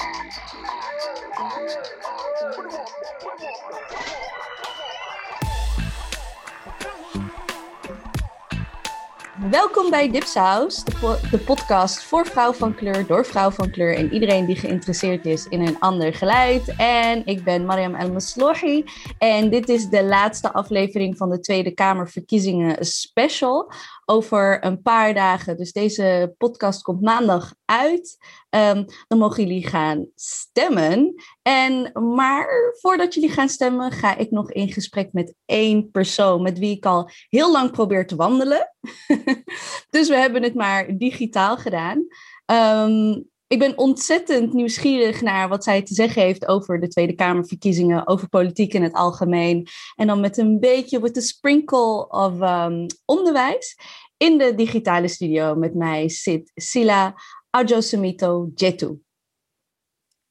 Put him on, put him on, put him on, put him on, put him on. Welkom bij Dipsaus, de, de, podcast voor vrouw van kleur, door vrouw van kleur en iedereen die geïnteresseerd is in een ander geluid. En ik ben Mariam El Maslohi en dit is de laatste aflevering van de Tweede Kamerverkiezingen special over een paar dagen. Dus deze podcast komt maandag uit. Um, dan mogen jullie gaan stemmen. En, maar voordat jullie gaan stemmen, ga ik nog in gesprek met één persoon met wie ik al heel lang probeer te wandelen. dus we hebben het maar digitaal gedaan. Um, ik ben ontzettend nieuwsgierig naar wat zij te zeggen heeft over de Tweede Kamerverkiezingen, over politiek in het algemeen. En dan met een beetje, with a sprinkle of um, onderwijs. In de digitale studio met mij zit Sila Ajosemito Jetu.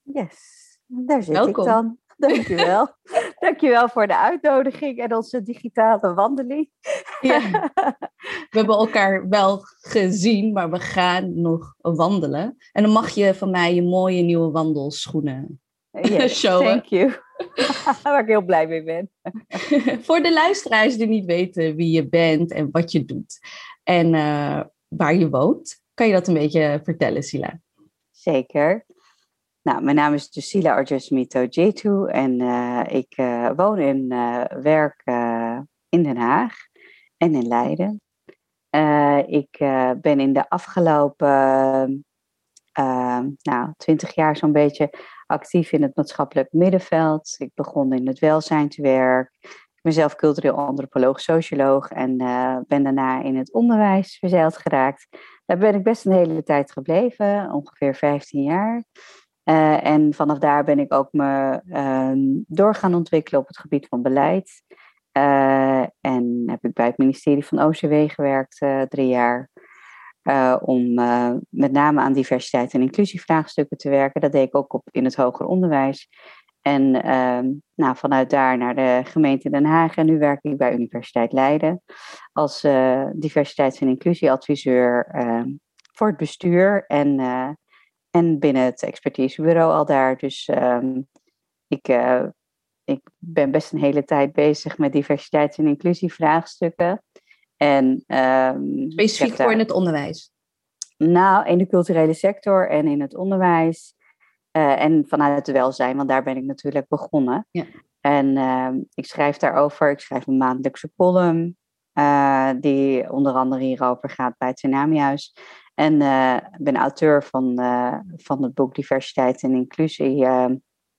Yes, daar zit Welkom. ik dan. Dankjewel. Dankjewel voor de uitnodiging en onze digitale wandeling. Ja. We hebben elkaar wel gezien, maar we gaan nog wandelen. En dan mag je van mij je mooie nieuwe wandelschoenen yes, showen. Thank you. Waar ik heel blij mee ben. voor de luisteraars die niet weten wie je bent en wat je doet en uh, waar je woont, kan je dat een beetje vertellen, Sila? Zeker. Nou, mijn naam is Lucila Arjusmito Jetu en uh, ik uh, woon en uh, werk in Den Haag en in Leiden. ik ben in de afgelopen nou, twintig jaar zo'n beetje actief in het maatschappelijk middenveld. Ik begon in het welzijn te werken. Ik ben zelf cultureel antropoloog, socioloog en ben daarna in het onderwijs verzeild geraakt. Daar ben ik best een hele tijd gebleven, ongeveer 15 jaar. Uh, en vanaf daar ben ik ook me uh, door gaan ontwikkelen op het gebied van beleid. Uh, en heb ik bij het ministerie van OCW gewerkt uh, drie jaar. om met name aan diversiteit en inclusievraagstukken te werken. Dat deed ik ook op, in het hoger onderwijs. En ehm, nou, vanuit daar naar de gemeente Den Haag. En nu werk ik bij Universiteit Leiden als diversiteits- en inclusieadviseur ehm, voor het bestuur. En en binnen het expertisebureau al daar. Dus um, ik, uh, ik ben best een hele tijd bezig met diversiteit en inclusievraagstukken. En, um, Specifiek voor in het onderwijs? Nou, in de culturele sector en in het onderwijs. Uh, en vanuit het welzijn, want daar ben ik natuurlijk begonnen. Ja. En uh, ik schrijf daarover, ik schrijf een maandelijkse column. Uh, die onder andere hierover gaat bij het Tsunamihuis. En uh, ben auteur van, uh, van het boek Diversiteit en Inclusie, uh,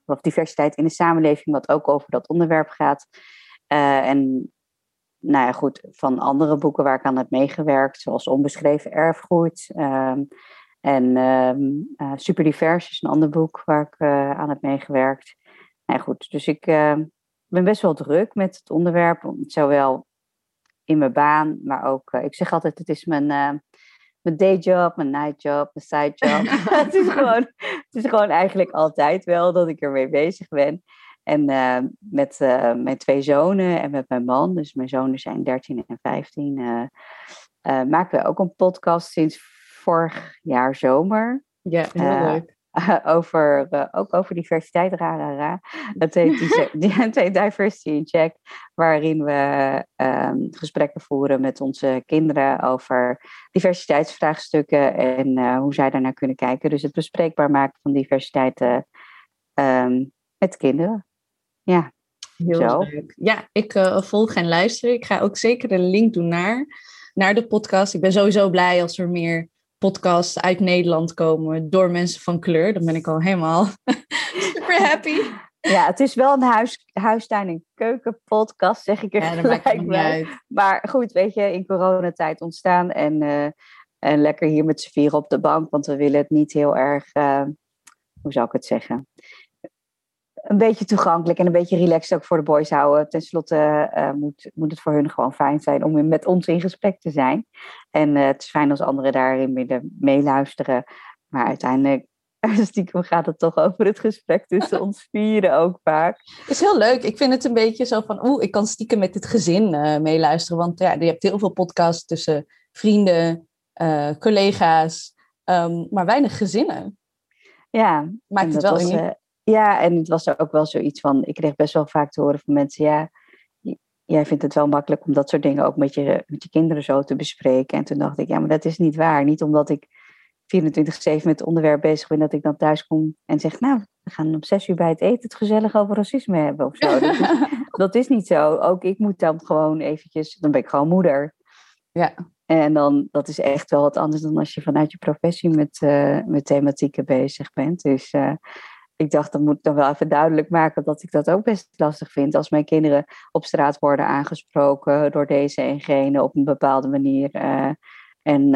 of Diversiteit in de Samenleving, wat ook over dat onderwerp gaat. en nou ja, goed, van andere boeken waar ik aan heb meegewerkt, zoals Onbeschreven Erfgoed. Ehm, en ehm, Superdivers is een ander boek waar ik aan heb meegewerkt. Nou goed, dus ik ben best wel druk met het onderwerp, zowel in mijn baan, maar ook, ik zeg altijd, het is mijn mijn dayjob, mijn nightjob, mijn sidejob. het, is gewoon, het is gewoon eigenlijk altijd wel dat ik ermee bezig ben. En uh, met uh, mijn twee zonen en met mijn man, dus mijn zonen zijn 13 en 15, uh, maken we ook een podcast sinds vorig jaar zomer. Ja, heel leuk. over, uh, ook over diversiteit, rara. Het heet, die, Diversity in Check, waarin we um, gesprekken voeren met onze kinderen over diversiteitsvraagstukken en uh, hoe zij daarnaar kunnen kijken. Dus het bespreekbaar maken van diversiteit uh, um, met kinderen. Ja, Heel zo. leuk. Ja, ik volg en luister. Ik ga ook zeker een link doen naar, naar de podcast. Ik ben sowieso blij als er meer podcasts uit Nederland komen door mensen van kleur. Dan ben ik al helemaal super happy. Ja, het is wel een huis, huistuin- en keukenpodcast, zeg ik er ja, gelijk bij. Maar goed, weet je, in coronatijd ontstaan en, uh, en lekker hier met z'n vieren op de bank, want we willen het niet heel erg, uh, hoe zou ik het zeggen, een beetje toegankelijk en een beetje relaxed ook voor de boys houden. Ten slotte uh, moet, moet het voor hun gewoon fijn zijn om met ons in gesprek te zijn. En uh, het is fijn als anderen daarin midden meeluisteren. Maar uiteindelijk stiekem gaat het toch over het gesprek tussen ons vieren ook vaak. Het is heel leuk. Ik vind het een beetje zo van, oeh, ik kan stiekem met het gezin uh, meeluisteren. Want ja, je hebt heel veel podcasts tussen vrienden, collega's, um, maar weinig gezinnen. Ja. Maakt het wel was, ja, en het was ook wel zoiets van, ik kreeg best wel vaak te horen van mensen, ja, jij vindt het wel makkelijk om dat soort dingen ook met je, met je kinderen zo te bespreken. En toen dacht ik, ja, maar dat is niet waar. Niet omdat ik 24-7 met het onderwerp bezig ben, dat ik dan thuis kom en zeg, nou, we gaan om zes uur bij het eten het gezellig over racisme hebben of zo. Dat is, dat is niet zo. Ook ik moet dan gewoon eventjes, dan ben ik gewoon moeder. Ja. En dan, dat is echt wel wat anders dan als je vanuit je professie met, uh, met thematieken bezig bent. Dus uh, ik dacht, dan moet ik dan wel even duidelijk maken dat ik dat ook best lastig vind. Als mijn kinderen op straat worden aangesproken door deze en gene op een bepaalde manier. Uh, en,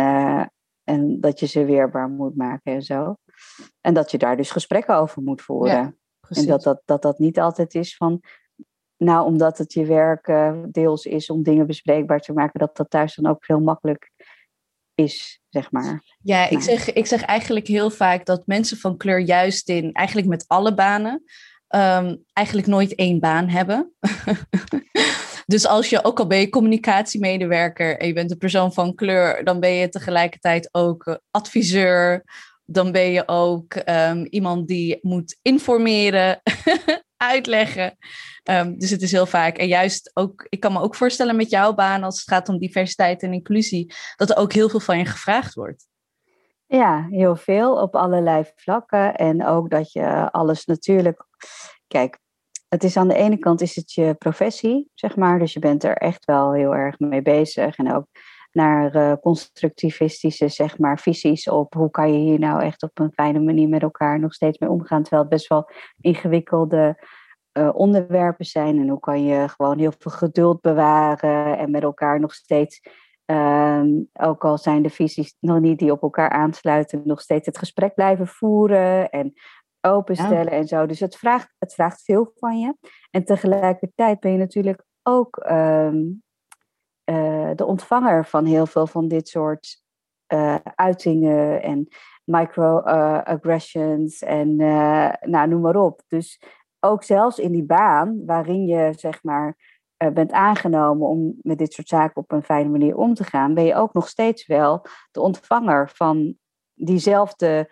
en dat je ze weerbaar moet maken en zo. En dat je daar dus gesprekken over moet voeren. Ja, en dat dat, dat dat niet altijd is van, nou, omdat het je werk uh, deels is om dingen bespreekbaar te maken, dat dat thuis dan ook heel makkelijk is, zeg maar. Ja, ik zeg, ik zeg eigenlijk heel vaak dat mensen van kleur juist in, eigenlijk met alle banen, um, eigenlijk nooit één baan hebben. dus als je, ook al ben je communicatiemedewerker en je bent een persoon van kleur, dan ben je tegelijkertijd ook uh, adviseur, dan ben je ook um, iemand die moet informeren, uitleggen. Um, dus het is heel vaak. En juist ook, ik kan me ook voorstellen met jouw baan, als het gaat om diversiteit en inclusie, dat er ook heel veel van je gevraagd wordt. Ja, heel veel op allerlei vlakken. En ook dat je alles natuurlijk. Kijk, het is aan de ene kant is het je professie, zeg maar. Dus je bent er echt wel heel erg mee bezig. En ook naar uh, constructivistische zeg maar, visies op hoe kan je hier nou echt op een fijne manier met elkaar nog steeds mee omgaan. Terwijl het best wel ingewikkelde uh, onderwerpen zijn. En hoe kan je gewoon heel veel geduld bewaren en met elkaar nog steeds, um, ook al zijn de visies nog niet die op elkaar aansluiten, nog steeds het gesprek blijven voeren en openstellen ja. en zo. Dus het vraagt, het vraagt veel van je. En tegelijkertijd ben je natuurlijk ook um, uh, de ontvanger van heel veel van dit soort uh, uitingen en microaggressions en nou, noem maar op. Dus ook zelfs in die baan waarin je zeg maar bent aangenomen om met dit soort zaken op een fijne manier om te gaan, ben je ook nog steeds wel de ontvanger van diezelfde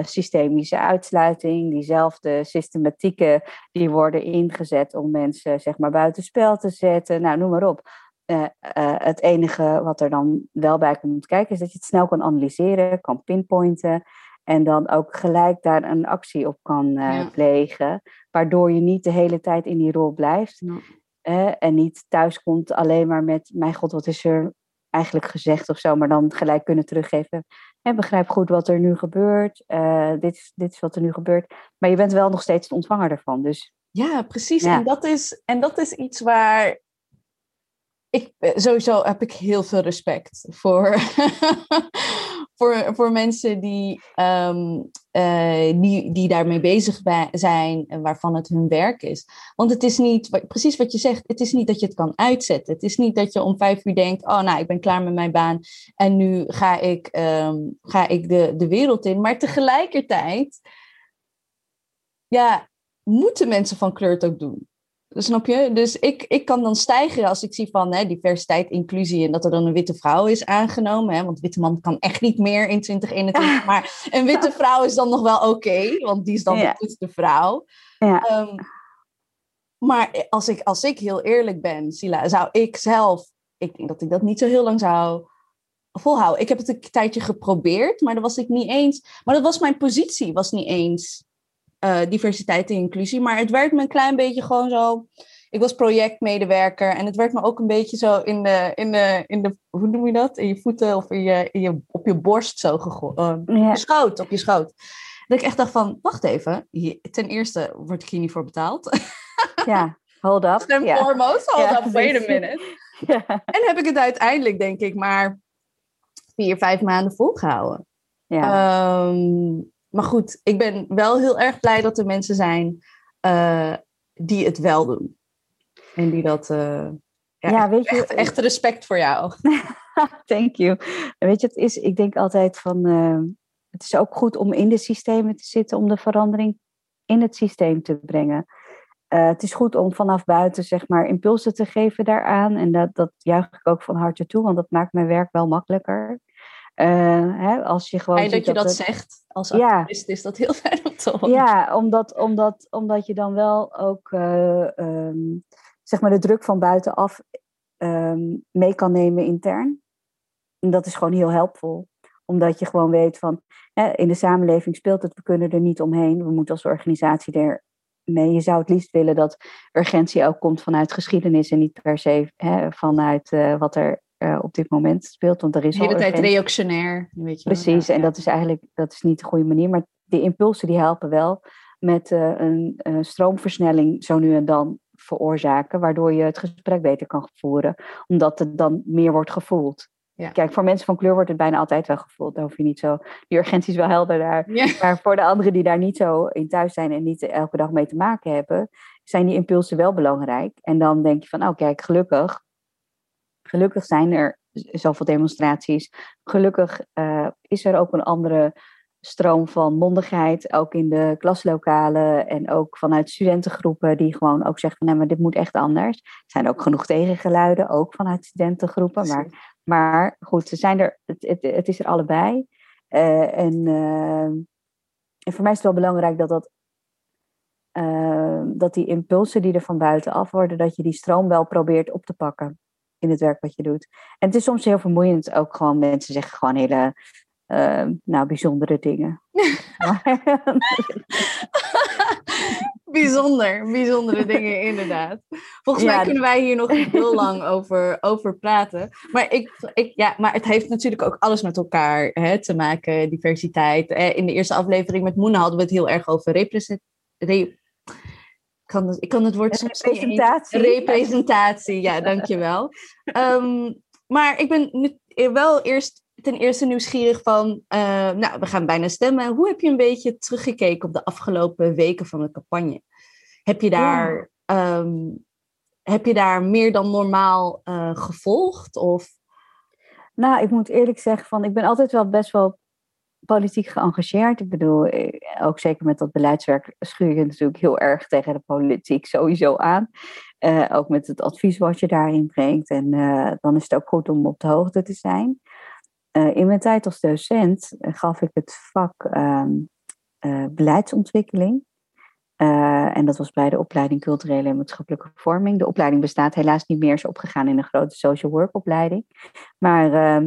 systemische uitsluiting, diezelfde systematieken die worden ingezet om mensen zeg maar buitenspel te zetten. Nou, noem maar op. Uh, het enige wat er dan wel bij komt kijken is dat je het snel kan analyseren, kan pinpointen. En dan ook gelijk daar een actie op kan uh, ja. plegen. Waardoor je niet de hele tijd in die rol blijft. Ja. En niet thuis komt alleen maar met: Mijn god, wat is er eigenlijk gezegd of zo. Maar dan gelijk kunnen teruggeven. En begrijp goed wat er nu gebeurt. Dit, is, dit is wat er nu gebeurt. Maar je bent wel nog steeds de ontvanger ervan. Dus, ja, precies. Ja. En, dat is, en dat is iets waar. Ik, sowieso heb ik heel veel respect voor, voor, voor mensen die, um, uh, die, die daarmee bezig zijn waarvan het hun werk is. Want het is niet, precies wat je zegt, het is niet dat je het kan uitzetten. Het is niet dat je om vijf uur denkt, oh nou, ik ben klaar met mijn baan en nu ga ik, um, ga ik de, de wereld in. Maar tegelijkertijd, ja, moeten mensen van kleur het ook doen. Snap je? Dus ik, ik kan dan stijgen als ik zie van hè, diversiteit, inclusie en dat er dan een witte vrouw is aangenomen. Hè, want witte man kan echt niet meer in 2021. Maar een witte vrouw is dan nog wel oké, okay, want die is dan ja. de witte vrouw. Ja. Um, maar als ik, als ik heel eerlijk ben, Sila, zou ik zelf, ik denk dat ik dat niet zo heel lang zou volhouden. Ik heb het een tijdje geprobeerd, maar dat was ik niet eens. Maar dat was mijn positie, was niet eens uh, diversiteit en inclusie. Maar het werd me een klein beetje gewoon zo. Ik was projectmedewerker en het werd me ook een beetje zo in de, in de, in de hoe noem je dat? In je voeten of in je, in je, op je borst zo gegooid. Uh, je schoot, op je schoot. Dat ik echt dacht van, wacht even. Ten eerste word ik hier niet voor betaald. Ja, hold up. En ja. foremost, hold up, wait a minute. Ja. En heb ik het uiteindelijk, denk ik, maar vier, vijf maanden volgehouden. Ja. Um, maar goed, ik ben wel heel erg blij dat er mensen zijn uh, die het wel doen. En die dat. Uh, ja, ja, weet je, echt, echt respect voor jou. Thank you. Weet je, het is, ik denk altijd van. Uh, het is ook goed om in de systemen te zitten, om de verandering in het systeem te brengen. Het is goed om vanaf buiten zeg maar impulsen te geven daaraan. En dat, dat juich ik ook van harte toe, want dat maakt mijn werk wel makkelijker. Hè, als je gewoon. Fijn dat je dat, het, zegt. Als activist is dat heel fijn om te horen. Ja, omdat, omdat, omdat je dan wel ook ehm, zeg maar de druk van buitenaf ehm, mee kan nemen intern. En dat is gewoon heel helpvol. Omdat je gewoon weet van, hè, in de samenleving speelt het, we kunnen er niet omheen. We moeten als organisatie er mee. Je zou het liefst willen dat urgentie ook komt vanuit geschiedenis en niet per se hè, vanuit uh, wat er uh, op dit moment speelt. Want er is de hele tijd reactionair. Weet je Precies, en dat is eigenlijk dat is niet de goede manier. Maar de impulsen die helpen wel met uh, een stroomversnelling zo nu en dan veroorzaken, waardoor je het gesprek beter kan voeren, omdat het dan meer wordt gevoeld. Ja. Kijk, voor mensen van kleur wordt het bijna altijd wel gevoeld. Daar hoef je niet zo. Die urgentie is wel helder daar. Maar voor de anderen die daar niet zo in thuis zijn en niet elke dag mee te maken hebben, zijn die impulsen wel belangrijk. En dan denk je van, oh kijk, gelukkig. Gelukkig zijn er zoveel demonstraties. Gelukkig uh, is er ook een andere stroom van mondigheid, ook in de klaslokalen en ook vanuit studentengroepen die gewoon ook zeggen van nee, maar dit moet echt anders. Er zijn ook genoeg tegengeluiden, ook vanuit studentengroepen, maar, maar goed, ze zijn er, het, het, het is er allebei. Uh, en, uh, en voor mij is het wel belangrijk dat dat uh, dat die impulsen die er van buitenaf worden, dat je die stroom wel probeert op te pakken in het werk wat je doet. En het is soms heel vermoeiend ook gewoon, mensen zeggen gewoon hele uh, nou, bijzondere dingen. Bijzonder, bijzondere dingen inderdaad. Volgens mij kunnen wij hier nog heel lang over, over praten. Maar, ik, ik, ja, maar het heeft natuurlijk ook alles met elkaar hè, te maken, diversiteit. In de eerste aflevering met Moena hadden we het heel erg over representatie. Kan het, ik kan het woord representatie. Representatie, ja, dankjewel. um, maar ik ben nu wel eerst ten eerste nieuwsgierig van, uh, nou, we gaan bijna stemmen. Hoe heb je een beetje teruggekeken op de afgelopen weken van de campagne? Heb je daar, ja. um, heb je daar meer dan normaal uh, gevolgd? Of? Nou, ik moet eerlijk zeggen, van, ik ben altijd wel best wel politiek geëngageerd. Ik bedoel, eh, ook zeker met dat beleidswerk schuur je natuurlijk heel erg tegen de politiek sowieso aan. Uh, ook met het advies wat je daarin brengt. En uh, dan is het ook goed om op de hoogte te zijn. In mijn tijd als docent gaf ik het vak uh, beleidsontwikkeling. en dat was bij de opleiding culturele en maatschappelijke vorming. De opleiding bestaat helaas niet meer, is opgegaan in een grote social work opleiding. Maar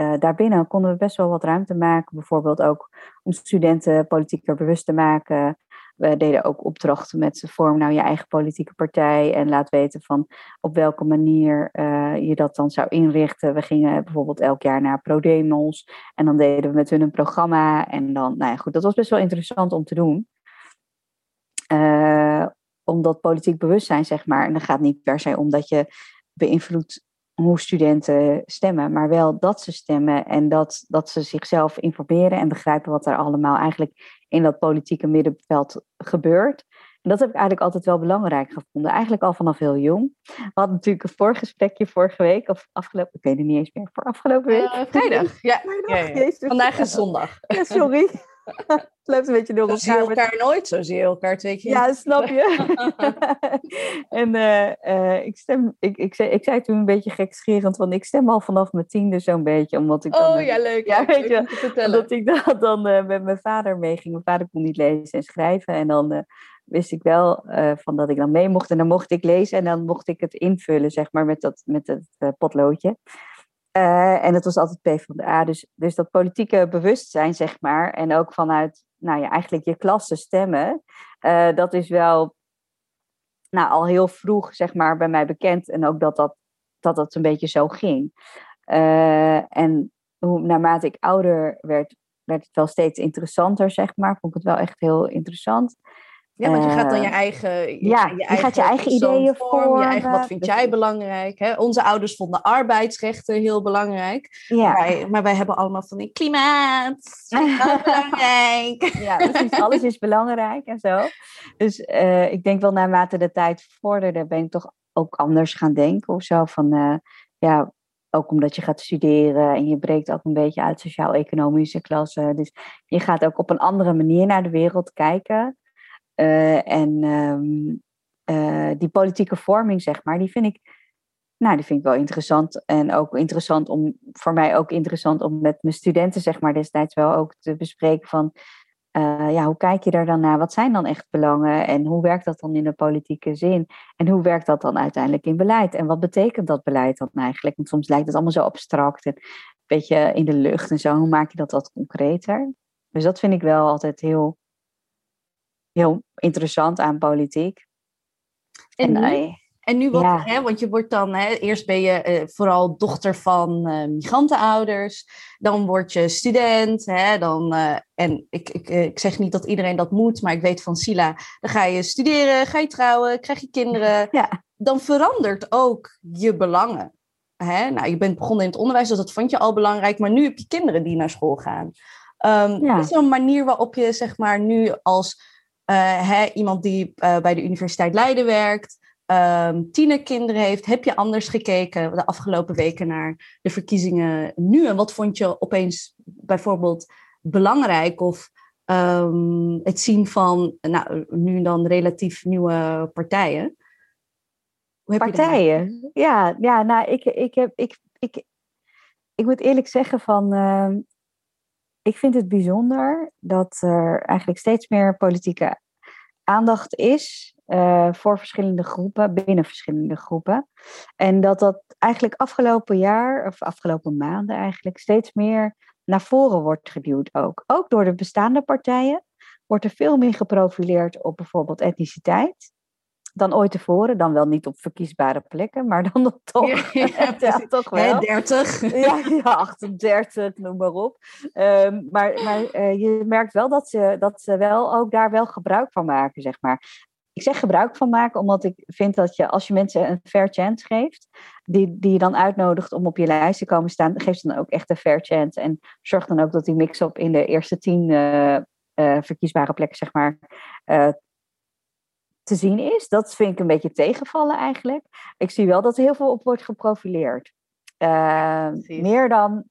ehm, daarbinnen konden we best wel wat ruimte maken. Bijvoorbeeld ook om studenten politieker bewust te maken. We deden ook opdrachten met vorm nou je eigen politieke partij en laat weten van op welke manier uh, je dat dan zou inrichten. We gingen bijvoorbeeld elk jaar naar ProDemos en dan deden we met hun een programma. En dan, nou ja, goed, dat was best wel interessant om te doen. Uh, omdat politiek bewustzijn, zeg maar, en dan gaat niet per se om dat je beïnvloedt hoe studenten stemmen, maar wel dat ze stemmen en dat, dat ze zichzelf informeren en begrijpen wat er allemaal eigenlijk in dat politieke middenveld gebeurt. En dat heb ik eigenlijk altijd wel belangrijk gevonden. Eigenlijk al vanaf heel jong. We hadden natuurlijk een voorgesprekje vorige week, of afgelopen, ik weet het niet eens meer, voor afgelopen week. Uh, vrijdag, ja. ja, ja. Vandaag is zondag. Ja, sorry. het loopt een beetje door elkaar. Zie je elkaar nooit, zo zie je elkaar twee keer. Ja, snap je. en uh, uh, ik, stem, ik, ik, zei, ik zei toen een beetje gekscherend, want ik stem al vanaf mijn tiende zo'n beetje. Omdat ik dan, oh ja, leuk. Ja, weet je, omdat ik dan, dan uh, met mijn vader meeging. Mijn vader kon niet lezen en schrijven. En dan wist ik wel van dat ik dan mee mocht. En dan mocht ik lezen en dan mocht ik het invullen, zeg maar, met, dat, met het potloodje. Uh, en het was altijd P van de A. Dus, dus dat politieke bewustzijn, zeg maar, en ook vanuit nou ja, eigenlijk je klasse stemmen, uh, dat is wel nou, al heel vroeg zeg maar, bij mij bekend. En ook dat dat, dat, dat een beetje zo ging. Uh, en hoe, naarmate ik ouder werd, werd het wel steeds interessanter, zeg maar. Vond ik het wel echt heel interessant. Ja, want je gaat dan je eigen, je, ja, je, eigen gaat je eigen ideeën vormen. Je eigen, wat vind jij belangrijk? Hè? Onze ouders vonden arbeidsrechten heel belangrijk. Ja. Maar, wij, maar wij hebben allemaal van die klimaat. belangrijk. Ja, precies. Alles is belangrijk en zo. Dus uh, ik denk wel naarmate de tijd vorderde, ben ik toch ook anders gaan denken of zo. Van uh, ja, ook omdat je gaat studeren en je breekt ook een beetje uit sociaal-economische klassen. Dus je gaat ook op een andere manier naar de wereld kijken. Uh, en um, uh, die politieke vorming, zeg maar, die vind ik Nou, die vind ik wel interessant. En ook interessant om, voor mij ook interessant om met mijn studenten, zeg maar, destijds wel ook te bespreken van, uh, ja, hoe kijk je daar dan naar? Wat zijn dan echt belangen? En hoe werkt dat dan in de politieke zin? En hoe werkt dat dan uiteindelijk in beleid? En wat betekent dat beleid dan eigenlijk? Want soms lijkt het allemaal zo abstract en een beetje in de lucht en zo. Hoe maak je dat wat concreter? Dus dat vind ik wel altijd heel, heel interessant aan politiek. En, en en nu wat, hè, want je wordt dan, hè, eerst ben je eh, vooral dochter van uh, migrantenouders, dan word je student, hè, dan, uh, en ik, ik, ik zeg niet dat iedereen dat moet, maar ik weet van Sila, dan ga je studeren, ga je trouwen, krijg je kinderen, ja. dan verandert ook je belangen. Hè? Nou, je bent begonnen in het onderwijs, dus dat vond je al belangrijk, maar nu heb je kinderen die naar school gaan. Um, ja. Is er een manier waarop je zeg maar nu als hè, iemand die bij de Universiteit Leiden werkt, um, tienerkinderen heeft. Heb je anders gekeken de afgelopen weken naar de verkiezingen nu? En wat vond je opeens bijvoorbeeld belangrijk? Of um, het zien van nou, nu dan relatief nieuwe partijen? partijen? Ja, ja nou, ik, ik, heb, ik, ik, ik moet eerlijk zeggen van... Uh, ik vind het bijzonder dat er eigenlijk steeds meer politieke aandacht is uh, voor verschillende groepen, binnen verschillende groepen. En dat dat eigenlijk afgelopen jaar, of afgelopen maanden eigenlijk, steeds meer naar voren wordt geduwd ook. Ook door de bestaande partijen wordt er veel meer geprofileerd op bijvoorbeeld etniciteit dan ooit tevoren. Dan wel niet op verkiesbare plekken, maar dan toch. Ja, ja, toch wel. 30. Ja, ja, 38, noem maar op. Um, maar maar uh, je merkt wel dat ze, dat ze wel ook daar wel gebruik van maken, zeg maar ik zeg gebruik van maken, omdat ik vind dat je als je mensen een fair chance geeft, die, die je dan uitnodigt om op je lijst te komen staan, geef ze dan ook echt een fair chance. En zorg dan ook dat die mix-up in de eerste tien uh, uh, verkiesbare plekken, zeg maar, te zien is. Dat vind ik een beetje tegenvallen eigenlijk. Ik zie wel dat er heel veel op wordt geprofileerd. meer dan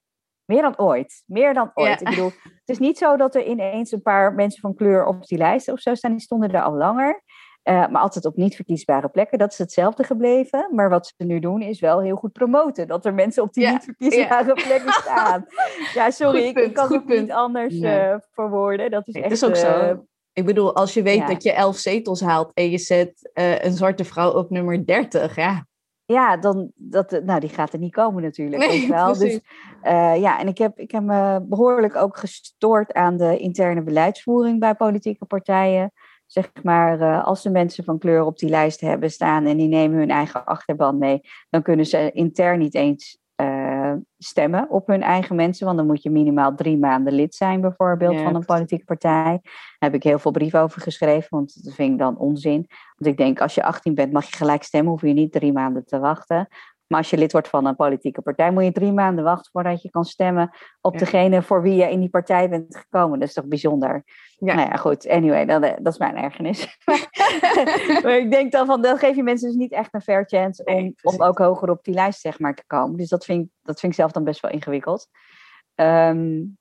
meer dan ooit. Meer dan ooit. Ik bedoel, het is niet zo dat er ineens een paar mensen van kleur op die lijst of zo staan. Die stonden er al langer. Uh, maar altijd op niet verkiesbare plekken. Dat is hetzelfde gebleven. Maar wat ze nu doen is wel heel goed promoten. Dat er mensen op die niet verkiesbare plekken staan. Ja, sorry, ik, ik, kan het niet anders nee. uh, verwoorden. Dat is echt... is ook zo. Eh, ik bedoel, als je weet dat je elf zetels haalt en je zet een zwarte vrouw op nummer 30, ja. Ja, dan, dat, nou, die gaat er niet komen natuurlijk. Nee, wel. Dus, ja, en ik heb, ik heb me behoorlijk ook gestoord aan de interne beleidsvoering bij politieke partijen zeg maar, uh, als ze mensen van kleur op die lijst hebben staan en die nemen hun eigen achterban mee, dan kunnen ze intern niet eens uh, stemmen op hun eigen mensen, want dan moet je minimaal drie maanden lid zijn, bijvoorbeeld, ja, van een politieke partij. Daar heb ik heel veel brieven over geschreven, want dat vind ik dan onzin. Want ik denk, als je 18 bent, mag je gelijk stemmen, hoef je niet drie maanden te wachten. Maar als je lid wordt van een politieke partij, moet je drie maanden wachten voordat je kan stemmen op degene voor wie je in die partij bent gekomen. Dat is toch bijzonder? Ja. Nou ja, goed. Anyway, dat, eh, dat is mijn ergernis. maar ik denk dan van, dan geef je mensen dus niet echt een fair chance om, om ook hoger op die lijst zeg maar, te komen. Dus dat vind, dat vind ik zelf dan best wel ingewikkeld. Um,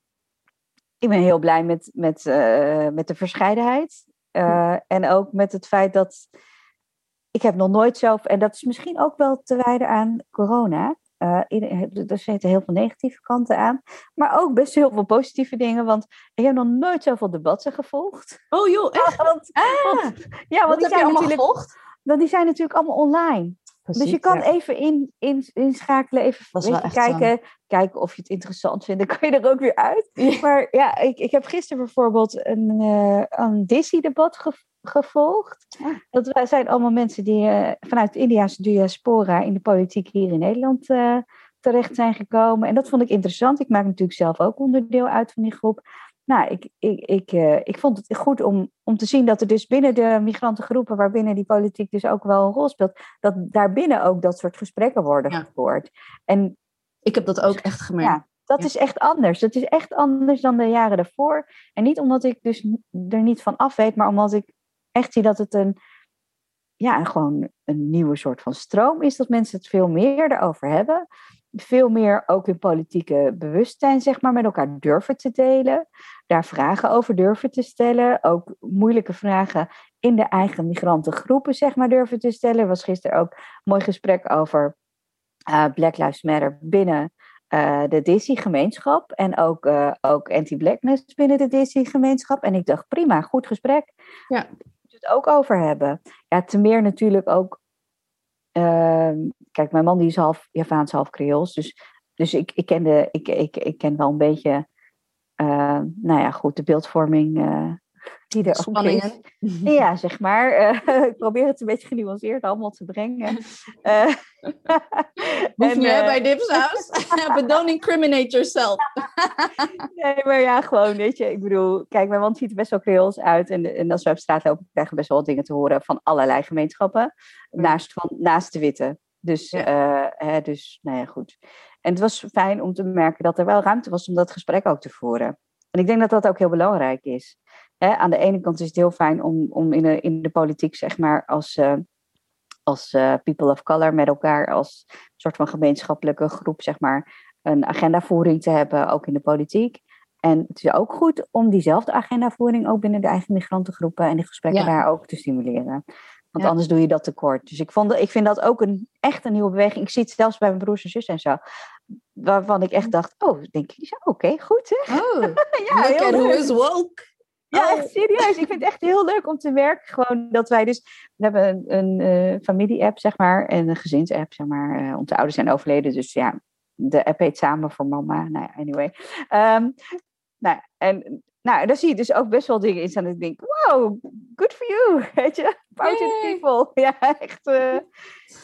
ik ben heel blij met, met, uh, met de verscheidenheid. Uh, en ook met het feit dat ik heb nog nooit zelf, en dat is misschien ook wel te wijden aan corona. Uh, er zitten heel veel negatieve kanten aan, maar ook best heel veel positieve dingen. Want ik heb nog nooit zoveel debatten gevolgd. Oh joh, echt? Want, ah, want, ja, want die zijn natuurlijk? Want die zijn natuurlijk allemaal online. Precies, dus je kan ja. even in, in, inschakelen, even kijken, kijken of je het interessant vindt. Dan kan je er ook weer uit. Ja. Maar ja, ik, ik heb gisteren bijvoorbeeld een, uh, een Disney-debat gevolgd gevolgd. Dat zijn allemaal mensen die uh, vanuit de Indiaanse diaspora in de politiek hier in Nederland uh, terecht zijn gekomen. En dat vond ik interessant. Ik maak natuurlijk zelf ook onderdeel uit van die groep. Nou, ik, ik, ik, uh, ik vond het goed om, om te zien dat er dus binnen de migrantengroepen, waarbinnen die politiek dus ook wel een rol speelt, dat daarbinnen ook dat soort gesprekken worden ja. gevoerd. En ik heb dat ook echt gemerkt. Ja, dat ja. is echt anders. Dat is echt anders dan de jaren daarvoor. En niet omdat ik dus er niet van af weet, maar omdat ik echt zie dat het een, ja, gewoon een nieuwe soort van stroom is. Dat mensen het veel meer erover hebben. Veel meer ook hun politieke bewustzijn, zeg maar, met elkaar durven te delen. Daar vragen over durven te stellen. Ook moeilijke vragen in de eigen migrantengroepen, zeg maar, durven te stellen. Er was gisteren ook mooi gesprek over Black Lives Matter binnen de Disney-gemeenschap en ook, ook anti-blackness binnen de Disney-gemeenschap. En ik dacht, prima, goed gesprek. Ja. Het ook over hebben. Ja, te meer natuurlijk ook. Ehm, kijk, mijn man die is half Javaans, half Creools. Dus, dus ik, ik, ken de, ik, ik, ik ken wel een beetje uh, nou ja, goed, de beeldvorming uh, die er Spanningen. ook is. Ja, zeg maar. Uh, ik probeer het een beetje genuanceerd allemaal te brengen. Hoef je bij Dipsaus. But don't incriminate yourself. nee, maar ja, gewoon, weet je. Ik bedoel, kijk, mijn man ziet er best wel creools uit. En, en als we op straat lopen, krijgen we best wel dingen te horen van allerlei gemeenschappen. Naast, van, naast de witte. Dus, ja. hè, dus, nou ja, goed. En het was fijn om te merken dat er wel ruimte was om dat gesprek ook te voeren. En ik denk dat dat ook heel belangrijk is. Aan de ene kant is het heel fijn om, om in, de, in de politiek, zeg maar, als, uh, als uh, people of color met elkaar, als soort van gemeenschappelijke groep, zeg maar, een agendavoering te hebben, ook in de politiek. En het is ook goed om diezelfde agendavoering ook binnen de eigen migrantengroepen en die gesprekken ja. daar ook te stimuleren. Want anders doe je dat tekort. Dus ik, vond, ik vind dat ook een, echt een nieuwe beweging. Ik zie het zelfs bij mijn broers en zussen en zo. Waarvan ik echt dacht, oh, denk je, oké, okay, goed hè? Oh, ja, look at who is woke. Ja, echt serieus. Ik vind het echt heel leuk om te werken. Gewoon dat wij dus... We hebben een, een uh, familie-app, zeg maar. En een gezins-app, zeg maar. Uh, onze ouders zijn overleden. Dus ja, de app heet Samen voor Mama. Nou anyway. Um, nou, en nou, daar zie je dus ook best wel dingen in staan. Dat ik denk, wow, good for you. Weet je, power to the people. Ja, echt. Uh,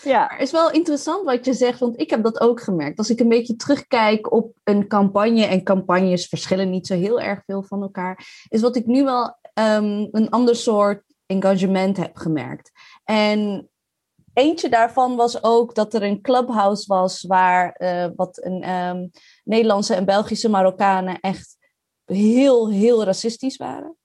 ja. Het is wel interessant wat je zegt, want ik heb dat ook gemerkt. Als ik een beetje terugkijk op een campagne, en campagnes verschillen niet zo heel erg veel van elkaar, is wat ik nu wel um, een ander soort engagement heb gemerkt. En eentje daarvan was ook dat er een clubhouse was waar uh, wat een um, Nederlandse en Belgische Marokkanen echt heel, heel racistisch waren.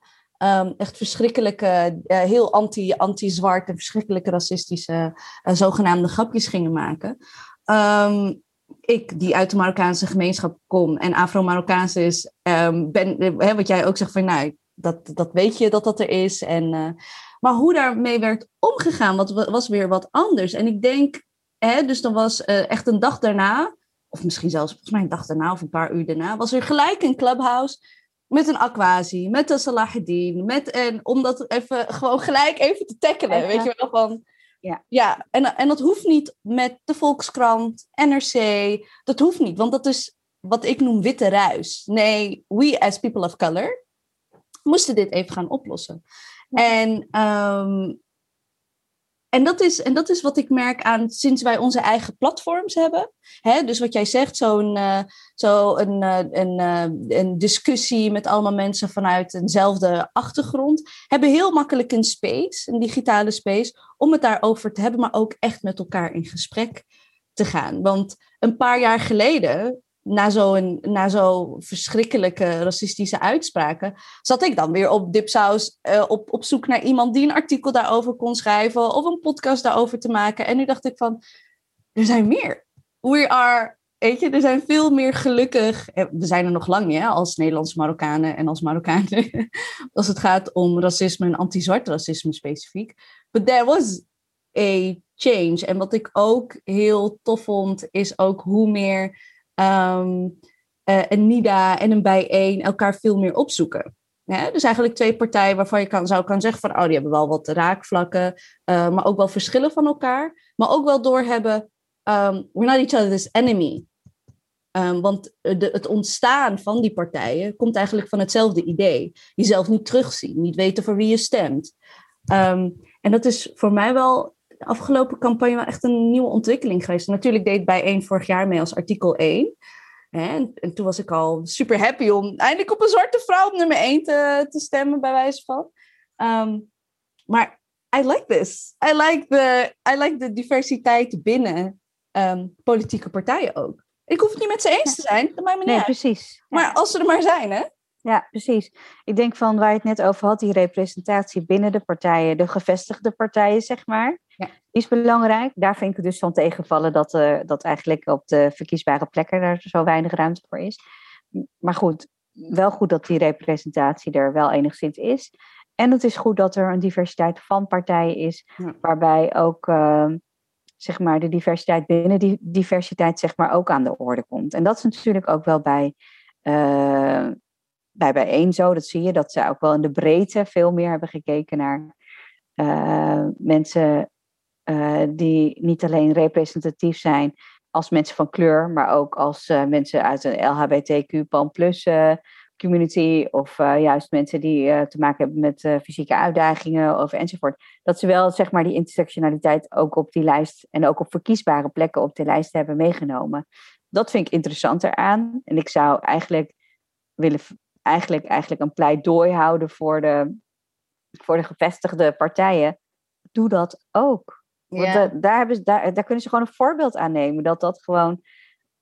Um, echt verschrikkelijke, uh, heel anti, anti-zwart en verschrikkelijke racistische uh, zogenaamde grapjes gingen maken. Um, ik, die uit de Marokkaanse gemeenschap kom en Afro-Marokkaans is, um, ben, hè, wat jij ook zegt van, nou, dat, dat weet je dat dat er is. En, maar hoe daarmee werd omgegaan, wat, was weer wat anders. En ik denk, hè, dus dan was echt een dag daarna, of misschien zelfs volgens mij een dag daarna of een paar uur daarna, was er gelijk een clubhouse met een Aquasi, met een Salahuddin, met een, om dat even gewoon gelijk even te tackelen, weet je wel, van... Ja, ja en, en dat hoeft niet met de Volkskrant, NRC, dat hoeft niet, want dat is wat ik noem witte ruis. Nee, we as people of color moesten dit even gaan oplossen. En um, en dat, is, en dat is wat ik merk aan sinds wij onze eigen platforms hebben. Hè, dus wat jij zegt, zo'n uh, zo een, uh, een, uh, een discussie met allemaal mensen vanuit eenzelfde achtergrond. Hebben heel makkelijk een space, een digitale space, om het daarover te hebben, maar ook echt met elkaar in gesprek te gaan. Want een paar jaar geleden na zo'n zo verschrikkelijke racistische uitspraken, zat ik dan weer op Dipsaus uh, op, op zoek naar iemand die een artikel daarover kon schrijven of een podcast daarover te maken. En nu dacht ik van, er zijn meer. We are, weet je, er zijn veel meer gelukkig. We zijn er nog lang, ja, als Nederlandse Marokkanen en als Marokkanen, als het gaat om racisme en anti-zwart racisme specifiek. But there was a change. En wat ik ook heel tof vond, is ook hoe meer um, een NIDA en een bijeen elkaar veel meer opzoeken. Dus eigenlijk twee partijen waarvan je kan, zou kan zeggen van, oh, die hebben wel wat raakvlakken, uh, maar ook wel verschillen van elkaar. Maar ook wel doorhebben, um, we're not each other's enemy. Um, want de, het ontstaan van die partijen komt eigenlijk van hetzelfde idee. Jezelf niet terugzien, niet weten voor wie je stemt. En dat is voor mij wel de afgelopen campagne wel echt een nieuwe ontwikkeling geweest. Natuurlijk deed bij één vorig jaar mee als artikel 1. En, en, toen was ik al super happy om eindelijk op een zwarte vrouw op nummer 1 te, te stemmen, bij wijze van. Um, maar I like this. I like the, I like de diversiteit binnen um, politieke partijen ook. Ik hoef het niet met ze eens te zijn, dat maakt me niet nee, uit. precies. Maar als ze er maar zijn, hè? Ja, precies. Ik denk van waar je het net over had, die representatie binnen de partijen, de gevestigde partijen, zeg maar, ja. is belangrijk. Daar vind ik het dus van tegenvallen dat, uh, dat eigenlijk op de verkiesbare plekken er zo weinig ruimte voor is. Maar goed, wel goed dat die representatie er wel enigszins is. En het is goed dat er een diversiteit van partijen is, ja. waarbij ook uh, zeg maar, de diversiteit binnen die diversiteit zeg maar, ook aan de orde komt. En dat is natuurlijk ook wel bij, uh, bij bijeen zo. Dat zie je, dat ze ook wel in de breedte veel meer hebben gekeken naar uh, mensen uh, die niet alleen representatief zijn als mensen van kleur, maar ook als mensen uit een LHBTQ plus community of juist mensen die te maken hebben met fysieke uitdagingen of enzovoort. Dat ze wel zeg maar die intersectionaliteit ook op die lijst en ook op verkiesbare plekken op die lijst hebben meegenomen. Dat vind ik interessanter aan. En ik zou eigenlijk willen eigenlijk, eigenlijk een pleidooi houden voor de, voor de gevestigde partijen. Doe dat ook. Want daar, hebben ze, daar, daar kunnen ze gewoon een voorbeeld aan nemen. Dat dat gewoon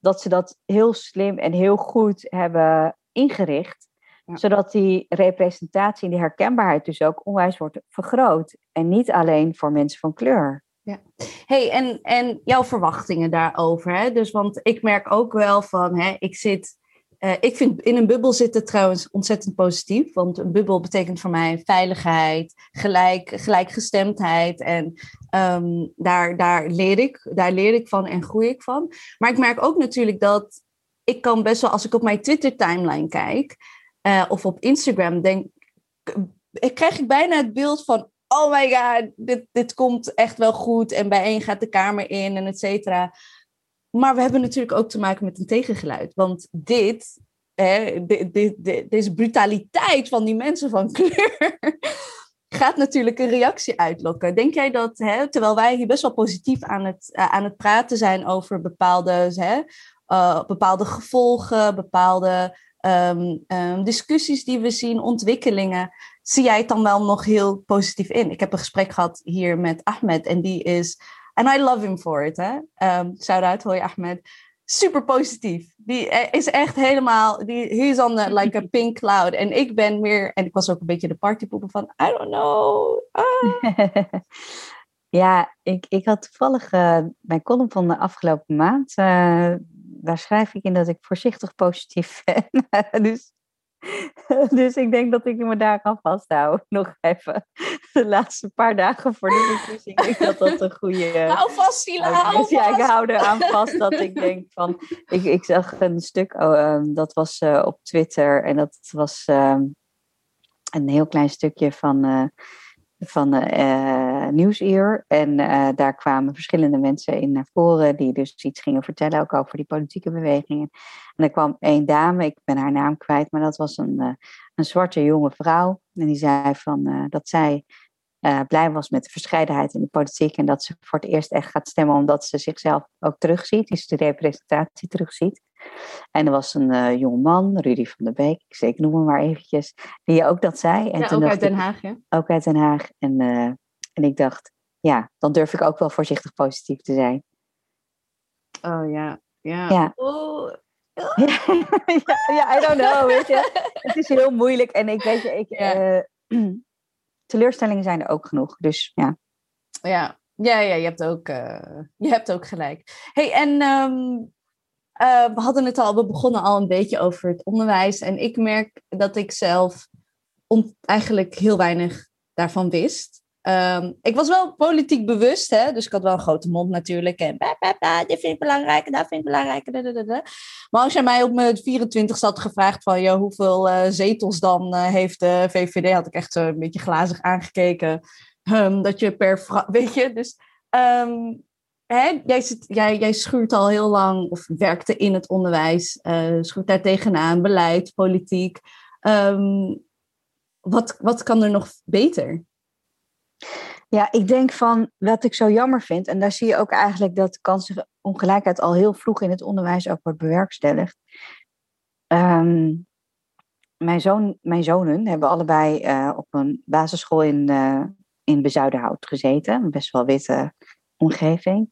dat ze dat heel slim en heel goed hebben ingericht. Zodat die representatie en die herkenbaarheid dus ook onwijs wordt vergroot. En niet alleen voor mensen van kleur. Ja. Hey, en, en jouw verwachtingen daarover. Hè? Dus, want ik merk ook wel van, hè, ik zit. Uh, ik vind in een bubbel zitten trouwens ontzettend positief. Want een bubbel betekent voor mij veiligheid, gelijk, gelijkgestemdheid. En um, daar, daar, leer ik, daar leer ik van en groei ik van. Maar ik merk ook natuurlijk dat ik kan best wel, als ik op mijn Twitter-timeline kijk uh, of op Instagram, denk ik, krijg ik bijna het beeld van: oh my god, dit, dit komt echt wel goed. En bijeen gaat de kamer in en et cetera. Maar we hebben natuurlijk ook te maken met een tegengeluid. Want dit, hè, dit, dit, deze brutaliteit van die mensen van kleur. gaat natuurlijk een reactie uitlokken. Denk jij dat, hè, terwijl wij hier best wel positief aan het, uh, aan het praten zijn over bepaalde hè, uh, bepaalde gevolgen, bepaalde um, um, discussies die we zien, ontwikkelingen. Zie jij het dan wel nog heel positief in? Ik heb een gesprek gehad hier met Ahmed en die is, and I love him for it. Hè? Um, shout out, hoi Ahmed. Super positief. Die is echt helemaal, die, is on the, like a pink cloud. En ik ben meer, en ik was ook een beetje de partypoepen van, I don't know. Ah. Ja, ik, ik had toevallig uh, mijn column van de afgelopen maand. Uh, daar schrijf ik in dat ik voorzichtig positief ben. dus, dus ik denk dat ik me daar kan vasthouden. Nog even de laatste paar dagen voor de verkiezing. Ik dat dat een goede. Hou vast, Sila, hou vast. Ja, ik hou eraan vast dat ik denk van. Ik, ik zag een stuk, oh, um, dat was uh, op Twitter. En dat was um, een heel klein stukje van. Uh, van uh, Nieuwsuur. En uh, daar kwamen verschillende mensen in naar voren die dus iets gingen vertellen, ook over die politieke bewegingen. En er kwam één dame, ik ben haar naam kwijt, maar dat was een, uh, een zwarte jonge vrouw. En die zei van, dat zij blij was met de verscheidenheid in de politiek en dat ze voor het eerst echt gaat stemmen omdat ze zichzelf ook terugziet, dus de representatie terugziet. En er was een uh, jonge man, Rudy van der Beek, ik, zeg, ik noem hem maar eventjes, die ook dat zei. En ja, ook uit Den Haag, hè? Ook uit Den Haag. En, uh, en ik dacht, ja, dan durf ik ook wel voorzichtig positief te zijn. Oh ja, ja. ja. Oh. ja, ja, I don't know, weet je. Het is heel moeilijk en ik weet je, ik, ja. uh, teleurstellingen zijn er ook genoeg, dus ja. Ja, ja, ja je, hebt ook, uh, je hebt ook gelijk. hey, en um, uh, we hadden het al, we begonnen al een beetje over het onderwijs. En ik merk dat ik zelf eigenlijk heel weinig daarvan wist. Um, ik was wel politiek bewust, hè? dus ik had wel een grote mond natuurlijk. En bah, bah, vind ik belangrijk, dat vind ik belangrijk. Maar als jij mij op mijn 24 had gevraagd van joh, hoeveel uh, zetels dan uh, heeft de VVD, had ik echt een beetje glazig aangekeken. Um, dat je per, weet je, dus um, jij, jij, schuurt al heel lang, of werkte in het onderwijs, uh, schuurt daar tegenaan, beleid, politiek. Um, wat, wat kan er nog beter? Ja, ik denk van wat ik zo jammer vind, en daar zie je ook eigenlijk dat kansenongelijkheid al heel vroeg in het onderwijs ook wordt bewerkstelligd. Um, mijn, zoon, mijn zonen hebben allebei uh, op een basisschool in, uh, in Bezuidenhout gezeten, een best wel witte omgeving.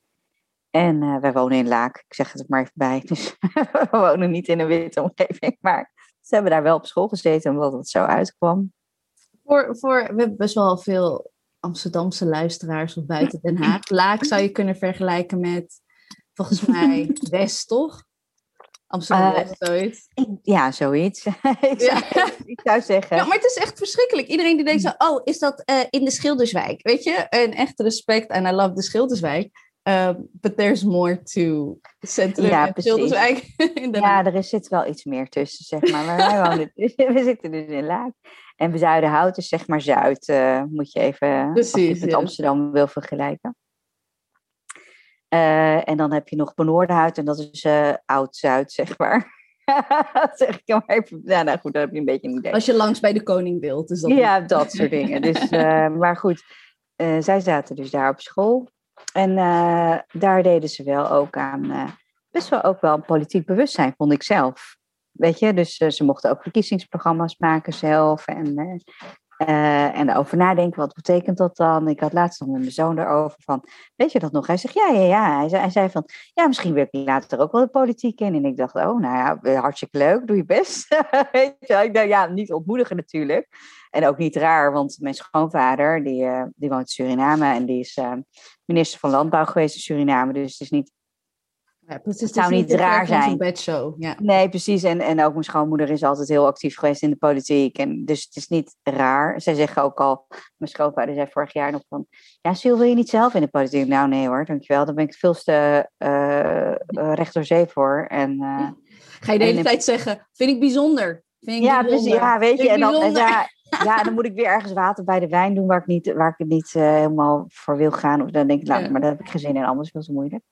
En uh, wij wonen in Laak, ik zeg het er maar even bij. Dus we wonen niet in een witte omgeving, maar ze hebben daar wel op school gezeten omdat het zo uitkwam. Voor, voor, we hebben best wel veel Amsterdamse luisteraars of buiten Den Haag. Laak zou je kunnen vergelijken met, volgens mij, West, toch? Amsterdam uh, zoiets. Ja, zoiets. ik, zou, ja. ik, zou, zeggen. Ja, maar het is echt verschrikkelijk. Iedereen die denkt zo, oh, is dat uh, in de Schilderswijk? Weet je, een echt respect en I love de Schilderswijk. Um, but there's more to Centrum Ja, Schilderswijk. in Ja, er zit wel iets meer tussen, zeg maar. Maar wij wonen, we zitten dus in Laak. En bij Zuidenhout is zeg maar Zuid, eh, moet je even, als je Precies, het met ja. Amsterdam wil vergelijken. Eh, en dan heb je nog Benoordenhout en dat is eh, Oud-Zuid, zeg maar. Dat zeg ik maar even. Ja, nou goed, dan heb je een beetje een idee. Als je langs bij de koning wilt. Dus dat Ja, dat soort dingen. Dus, maar goed, zij zaten dus daar op school. En eh, daar deden ze wel ook aan, eh, best wel ook wel politiek bewustzijn, vond ik zelf. Weet je, dus eh, ze mochten ook verkiezingsprogramma's maken zelf. En, eh, en erover nadenken, wat betekent dat dan? Ik had laatst nog met mijn zoon erover van, weet je dat nog? Hij zegt, ja, ja, ja. Hij zei, hij zei van, ja, misschien wil ik later ook wel de politiek in. En ik dacht, oh, nou ja, eh, hartstikke leuk, doe je best. weet je, ik dacht, ja, niet ontmoedigen natuurlijk. En ook niet raar, want mijn schoonvader, die, eh, die woont in Suriname en die is minister van Landbouw geweest in Suriname. Dus het is niet Ja, precies, het zou is niet raar zijn. bedshow. Ja. Nee, precies. En, en ook mijn schoonmoeder is altijd heel actief geweest in de politiek. En dus het is niet raar. Zij zeggen ook al, mijn schoonvader zei vorig jaar nog van... Ja, Sil, wil je niet zelf in de politiek? Nou, nee hoor, dankjewel. Daar ben ik veel te eh, eh, recht door zee voor. En, eh, Ga je de hele En- tijd zeggen, vind ik bijzonder. Vind ik ja, bijzonder. precies. Ja, weet je. En dan, en ja, dan moet ik weer ergens water bij de wijn doen waar ik, niet, waar ik het niet helemaal voor wil gaan. Of dan denk ik, nou, Ja. maar daar heb ik geen zin in, anders veel te moeilijk.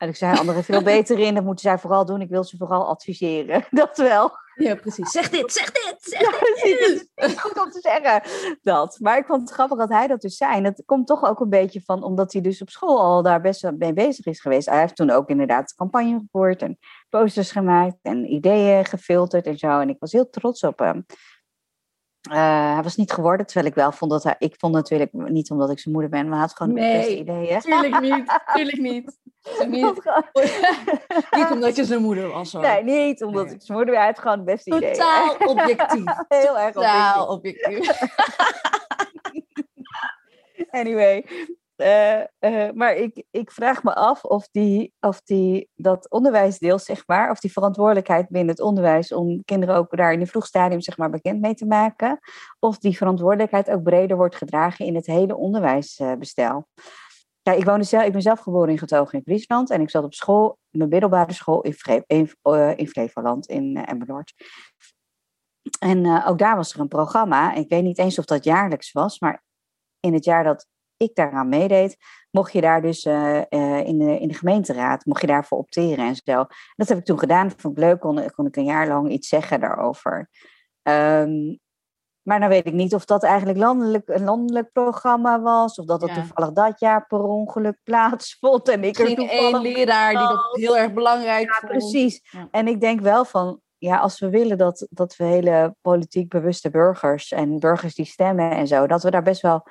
En ik zei, anderen veel beter in, dat moeten zij vooral doen. Ik wil ze vooral adviseren. Dat wel. Ja, precies. Zeg dit, zeg dit, zeg Ja, dit. precies. Het is goed om te zeggen dat. Maar ik vond het grappig dat hij dat dus zei. En dat komt toch ook een beetje van, omdat hij dus op school al daar best wel mee bezig is geweest. Hij heeft toen ook inderdaad campagne gevoerd en posters gemaakt en ideeën gefilterd en zo. En ik was heel trots op hem. Eh, hij was niet geworden, terwijl ik wel vond dat hij... Ik vond natuurlijk niet omdat ik zijn moeder ben, maar hij had gewoon de beste Nee. ideeën. Tuurlijk niet, tuurlijk niet. Niet, niet omdat je zijn moeder was hoor. Nee, niet omdat Nee. ik zijn moeder ben. Hij had gewoon de beste ideeën. Totaal objectief. Heel erg Totaal objectief. objectief. Anyway. Eh, eh, maar ik, ik vraag me af of, die, of die, dat onderwijsdeel, zeg maar, of die verantwoordelijkheid binnen het onderwijs om kinderen ook daar in een vroeg stadium zeg maar, bekend mee te maken, of die verantwoordelijkheid ook breder wordt gedragen in het hele onderwijsbestel. Ja, ik, woonde zelf, ik ben zelf geboren in Getogen in Friesland en ik zat op school, mijn middelbare school in, in, eh, in Flevoland, in uh, Emmeloord. En ook daar was er een programma. Ik weet niet eens of dat jaarlijks was, maar in het jaar dat ik daaraan meedeed, mocht je daar dus eh, eh, in, de, in de gemeenteraad, mocht je daarvoor opteren en zo. Dat heb ik toen gedaan, vond ik leuk, kon, kon ik een jaar lang iets zeggen daarover. Ehm, maar dan weet ik niet of dat eigenlijk landelijk, een landelijk programma was, of dat Ja. toevallig dat jaar per ongeluk plaatsvond. En ik er Misschien toevallig één leraar die dat heel erg belangrijk ja, vond. precies. Ja. En ik denk wel van, ja, als we willen dat, dat we hele politiek bewuste burgers en burgers die stemmen en zo, dat we daar best wel.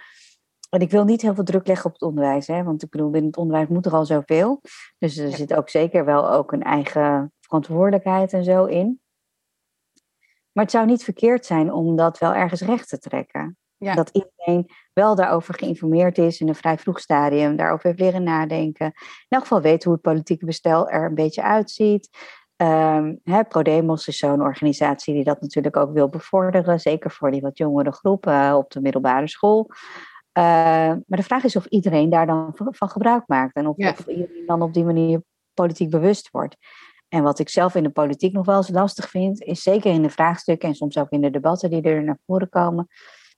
En ik wil niet heel veel druk leggen op het onderwijs, hè, want ik bedoel, binnen het onderwijs moet er al zoveel. Dus er Ja. zit ook zeker wel ook een eigen verantwoordelijkheid en zo in. Maar het zou niet verkeerd zijn om dat wel ergens recht te trekken. Ja. Dat iedereen wel daarover geïnformeerd is in een vrij vroeg stadium, daarover heeft leren nadenken. In elk geval weet hoe het politieke bestel er een beetje uitziet. Ehm hè, ProDemos is zo'n organisatie die dat natuurlijk ook wil bevorderen, zeker voor die wat jongere groepen eh, op de middelbare school. Eh, maar de vraag is of iedereen daar dan van gebruik maakt en of, Ja. of iedereen dan op die manier politiek bewust wordt. En wat ik zelf in de politiek nog wel eens lastig vind, is zeker in de vraagstukken en soms ook in de debatten die er naar voren komen,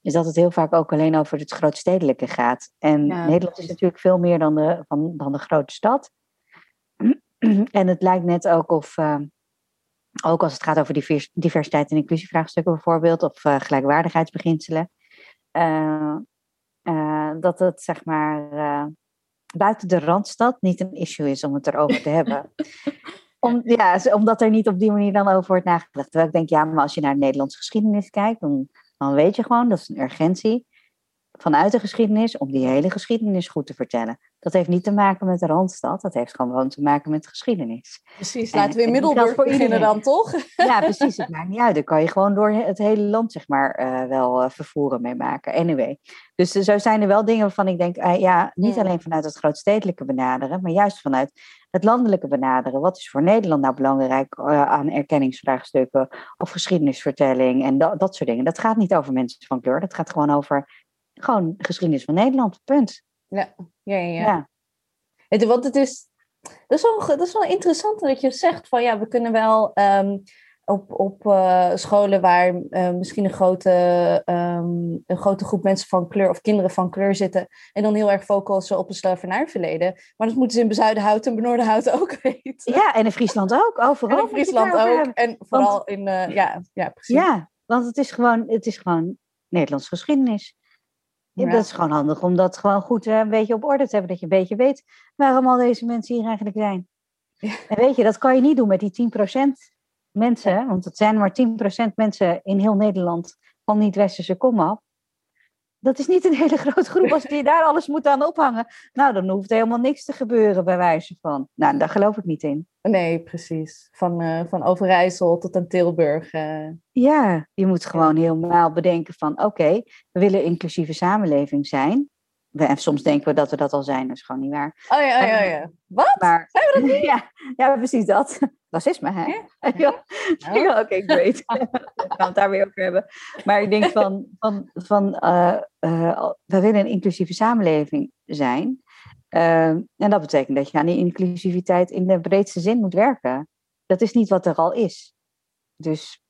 is dat het heel vaak ook alleen over het grootstedelijke gaat. En Ja, Nederland is natuurlijk veel meer dan de, van, dan de grote stad. en het lijkt net ook of, eh, ook als het gaat over divers- diversiteit en inclusievraagstukken bijvoorbeeld, of eh, gelijkwaardigheidsbeginselen, eh, dat het zeg maar eh, buiten de randstad niet een issue is om het erover te hebben. Om, ja, omdat er niet op die manier dan over wordt nagedacht. Terwijl ik denk, ja, maar als je naar de Nederlandse geschiedenis kijkt, dan, dan weet je gewoon, dat is een urgentie vanuit de geschiedenis om die hele geschiedenis goed te vertellen. Dat heeft niet te maken met de Randstad, dat heeft gewoon te maken met geschiedenis. Precies, En- laten we in Middelburg voor beginnen iedereen. dan, toch? Ja, precies, het maakt niet uit. Dan kan je gewoon door het hele land, zeg maar, eh, wel eh, vervoeren mee maken. Anyway, dus eh, zo zijn er wel dingen waarvan ik denk, ja, niet Mm. alleen vanuit het grootstedelijke benaderen, maar juist vanuit het landelijke benaderen. Wat is voor Nederland nou belangrijk aan erkenningsvraagstukken of geschiedenisvertelling en dat, dat soort dingen. Dat gaat niet over mensen van kleur, dat gaat gewoon over gewoon de geschiedenis van Nederland, punt. Ja, ja, ja. Ja, ja. Het, want het is, dat is, wel, dat is wel interessant dat je zegt van ja, we kunnen wel ehm, op, op uh, scholen waar uh, misschien een grote, um, een grote groep mensen van kleur of kinderen van kleur zitten en dan heel erg focussen op het slavernijverleden. Maar dat moeten ze in Bezuidenhout en Benoordenhout ook weten. Ja, en in Friesland ook, overal. En in Friesland ook. En vooral want, in, uh, ja, ja, precies. Ja, want het is gewoon, het is gewoon Nederlands geschiedenis. Ja. Dat is gewoon handig om dat gewoon goed een beetje op orde te hebben. Dat je een beetje weet waarom al deze mensen hier eigenlijk zijn. Ja. En weet je, dat kan je niet doen met die 10% mensen, want het zijn maar 10% mensen in heel Nederland van niet-westerse komaf. Dat is niet een hele grote groep. Als je daar alles moet aan ophangen, nou, dan hoeft helemaal niks te gebeuren bij wijze van. Nou, daar geloof ik niet in. Nee, precies. Van, uh, van Overijssel tot aan Tilburg. Uh... Ja, je moet gewoon helemaal bedenken van, oké, okay, we willen inclusieve samenleving zijn. We, en soms denken we dat we dat al zijn, dat is gewoon niet waar. Oh ja, oh ja, oh ja. Wat? Maar, zijn we dat niet? Ja, ja precies dat. Racisme, hè? Ja. ja. ja. Oké, okay, great. we gaan het daar weer over hebben. Maar ik denk van, van, van uh, uh, we willen een inclusieve samenleving zijn. Uh, en dat betekent dat je aan die inclusiviteit in de breedste zin moet werken. Dat is niet wat er al is. Dus,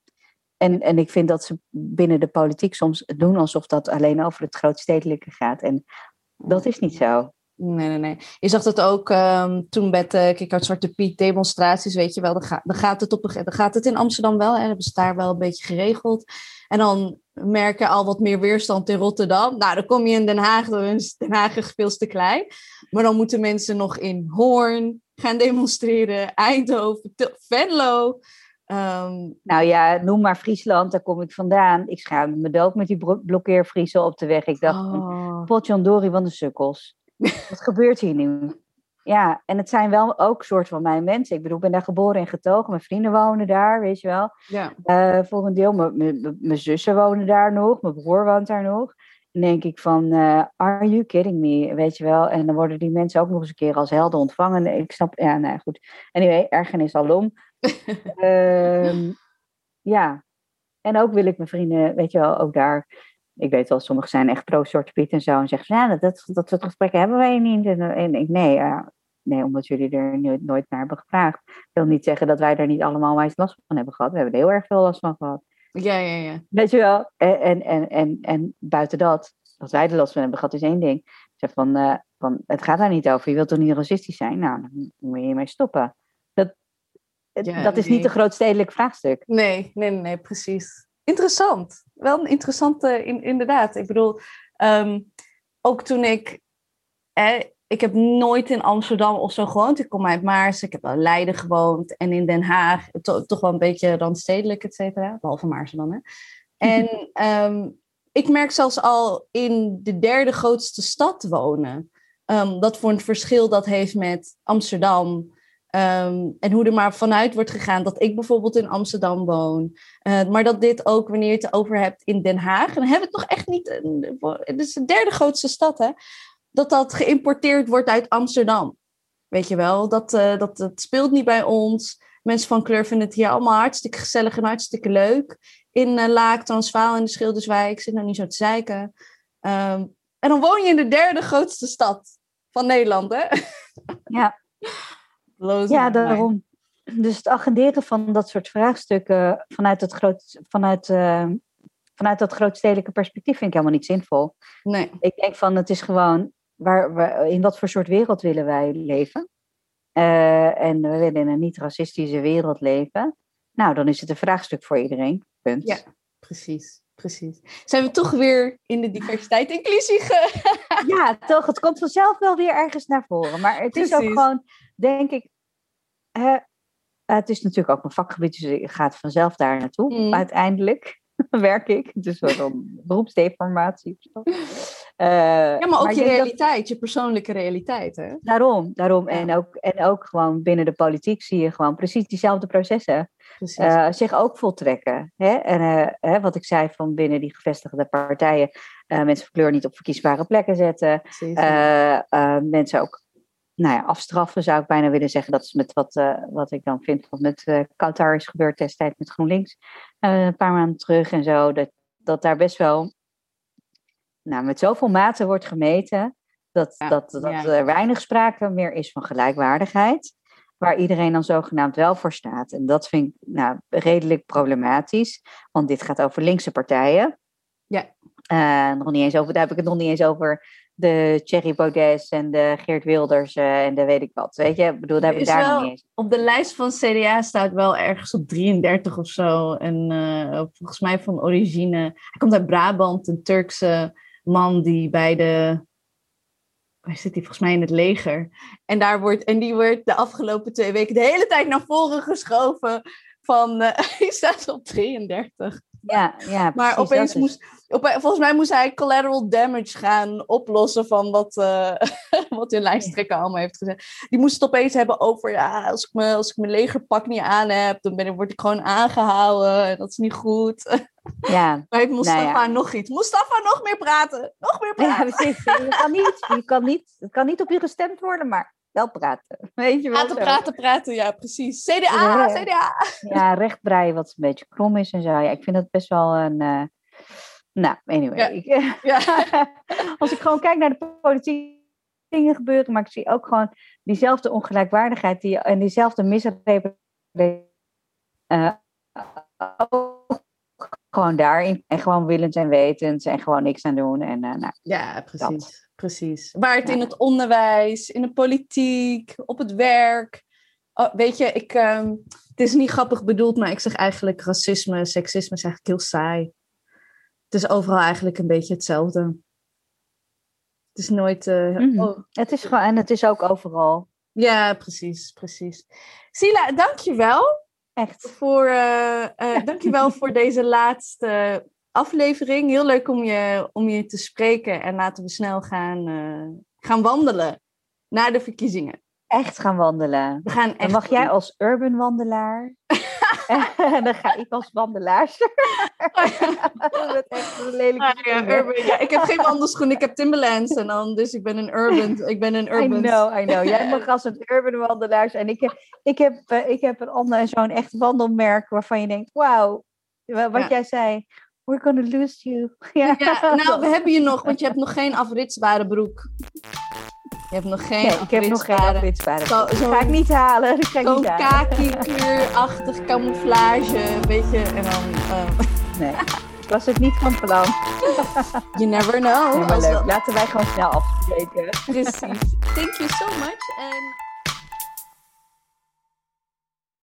en, en ik vind dat ze binnen de politiek soms doen alsof dat alleen over het grootstedelijke gaat. En dat is niet zo. Nee, nee, nee. Je zag dat ook um, toen met uh, Kijk uit Zwarte Piet demonstraties, weet je wel. Dan, ga, dan, gaat het op, gaat het in Amsterdam wel. Hè, hebben ze daar wel een beetje geregeld. En dan merken al wat meer weerstand in Rotterdam. Nou, dan kom je in Den Haag, dan is Den Haag veel te klein. Maar dan moeten mensen nog in Hoorn gaan demonstreren, Eindhoven, Venlo. Um, nou ja, noem maar Friesland, daar kom ik vandaan. Ik schaamde me dood met die blokkeervriezen op de weg. Ik dacht, oh. potjandori van de sukkels. Wat gebeurt hier nu? Ja, en het zijn wel ook soort van mijn mensen. Ik bedoel, ik ben daar geboren en getogen. Mijn vrienden wonen daar, weet je wel. Ja. Uh, voor een deel, mijn zussen wonen daar nog. Mijn broer woont daar nog. Dan denk ik van, uh, are you kidding me? Weet je wel. En dan worden die mensen ook nog eens een keer als helden ontvangen. Ik snap, ja, nou goed. Anyway, ergernis alom. Um, ja. En ook wil ik mijn vrienden, weet je wel, ook daar ik weet wel, sommigen zijn echt pro-Zwarte Piet en zo. En zeggen ja, dat, dat, dat soort gesprekken hebben wij niet. En, en ik, nee, uh, nee, omdat jullie er nooit, nooit naar hebben gevraagd. Ik wil niet zeggen dat wij er niet allemaal wijs last van hebben gehad. We hebben er heel erg veel last van gehad. Ja, ja, ja. Weet je wel? En, en, en, en, en buiten dat, dat wij er last van hebben gehad, is één ding. Ik zeg van, uh, van, het gaat daar niet over. Je wilt toch niet racistisch zijn? Nou, dan moet je hiermee stoppen. Dat, ja, dat is niet een grootstedelijk vraagstuk. Nee, nee, nee, precies interessant. Wel een interessante, in, inderdaad. Ik bedoel, um, ook toen ik. ik heb nooit in Amsterdam of zo gewoond. Ik kom uit Maars. Ik heb wel Leiden gewoond. En in Den Haag. To, toch wel een beetje randstedelijk, et cetera. Behalve Maarsen dan, hè. En um, ik merk zelfs al in de derde grootste stad wonen. Um, dat voor een verschil dat heeft met Amsterdam. Um, en hoe er maar vanuit wordt gegaan dat ik bijvoorbeeld in Amsterdam woon. Uh, maar dat dit ook, wanneer je het over hebt in Den Haag. En dan hebben we het nog echt niet. Het is de derde grootste stad, hè? Dat dat geïmporteerd wordt uit Amsterdam. Weet je wel, dat, uh, dat, dat speelt niet bij ons. Mensen van kleur vinden het hier allemaal hartstikke gezellig en hartstikke leuk. In uh, Laak, Transvaal en de Schilderswijk. Ik zit nou niet zo te zeiken. Um, en dan woon je in de derde grootste stad van Nederland, hè? Ja. ja, daarom. Dus het agenderen van dat soort vraagstukken vanuit, het groot, vanuit, uh, vanuit dat grootstedelijke perspectief vind ik helemaal niet zinvol. Nee. Ik denk van het is gewoon, waar, waar, in wat voor soort wereld willen wij leven? Uh, en we willen in een niet-racistische wereld leven. Nou, dan is het een vraagstuk voor iedereen. Punt. Ja, precies. Precies. Zijn we toch weer in de diversiteit inclusie ge... ja, toch. Het komt vanzelf wel weer ergens naar voren. Maar het is ook gewoon, denk ik, hè, het is natuurlijk ook mijn vakgebied, dus ik ga vanzelf daar naartoe. Mm. Uiteindelijk werk ik. Is wel een beroepsdeformatie. Uh, ja, maar ook maar je realiteit, je persoonlijke realiteit. Hè? Daarom, daarom. Ja. En, ook, en ook gewoon binnen de politiek zie je gewoon precies diezelfde processen uh, zich ook voltrekken. Hè? En uh, hè, wat ik zei van binnen die gevestigde partijen, mensen van kleur niet op verkiesbare plekken zetten. mensen ook nou ja, afstraffen zou ik bijna willen zeggen. Dat is met wat, wat ik dan vind wat met Qatar is gebeurd destijds met GroenLinks. Een paar maanden terug en zo. Dat, dat daar best wel nou, met zoveel mate wordt gemeten. Dat, Ja, dat, dat ja. er weinig sprake meer is van gelijkwaardigheid, waar iedereen dan zogenaamd wel voor staat. En dat vind ik nou, redelijk problematisch, want dit gaat over linkse partijen. Ja. Eh, nog niet eens over, daar heb ik het nog niet eens over de Thierry Baudet en de Geert Wilders eh, en de weet ik wat. Weet je, ik bedoel, daar heb ik daar wel- nog niet eens. Op de lijst van CDA staat wel ergens op 33 of zo. En eh, volgens mij van origine. Hij komt uit Brabant, een Turkse man die bij de. Waar zit hij? Volgens mij in het leger. En, daar wordt, en die wordt de afgelopen twee weken de hele tijd naar voren geschoven. Van, eh, hij staat op 33. Ja, ja, Maar opeens moest, ope- volgens mij moest hij collateral damage gaan oplossen van wat, eh wat hun lijsttrekker allemaal heeft gezegd. Die moest het opeens hebben over, ja, als ik, me, als ik mijn legerpak niet aan heb, dan ben ik, word ik gewoon aangehouden. En dat is niet goed. Ja, Maar heeft Mustafa Nou ja. nog iets? Mustafa, nog meer praten! Nog meer ja praten! precies. Je kan niet, je kan niet, het kan niet op je gestemd worden, maar wel praten. Weet je wel? Praten, zo. praten, praten, ja, precies. CDA, Ja. CDA! Ja, rechtbreien wat een beetje krom is en zo. Ja, ik vind dat best wel een. eh, Nou, anyway. Ja. Ik- Ja. als ik gewoon kijk naar de politiek dingen gebeuren, maar ik zie ook gewoon diezelfde ongelijkwaardigheid die, en diezelfde misrepresentatie. eh, gewoon daarin. En gewoon willend en wetend en gewoon niks aan doen. En, eh, nou, Ja, precies. precies. Waar het in het onderwijs, in de politiek, op het werk. Oh, weet je, ik, ehm, het is niet grappig bedoeld, maar ik zeg eigenlijk racisme, seksisme is eigenlijk heel saai. Het is overal eigenlijk een beetje hetzelfde. Het is nooit. eh, Mhm. oh, het is gewoon, en het is ook overal. ja, precies, precies. Sila, dankjewel Echt. voor, eh, eh, dankjewel voor deze laatste aflevering. Heel leuk om je, om je te spreken. En laten we snel gaan, eh, gaan wandelen naar de verkiezingen. Echt gaan wandelen. We gaan En mag jij als urban wandelaar? en dan ga ik als wandelaar. dat is echt een lelijke Ah, ja, schoenen. urban, ja, ik heb geen wandelschoen, ik heb Timberlands. En dan, dus ik ben een urban. Ik ben een I urban. know, I know. Jij mag als een urban wandelaar zijn. Ik heb, ik heb, eh, ik heb een ander, zo'n echt wandelmerk waarvan je denkt, wauw, wa- wat jij zei, we're gonna lose you. Ja, Ja, nou, we hebben je nog, want je hebt nog geen afritsbare broek. Je hebt nog geen nee, ik heb nog geen afritsbare. Zo- Dat zo- ga ik niet halen. Zo'n kaki-kleurachtig camouflage, weet je. En dan, eh, Nee, ik was het niet van plan. you never know. Nee, maar leuk. Laten wij gewoon snel afspreken. Precies. Thank you so much. En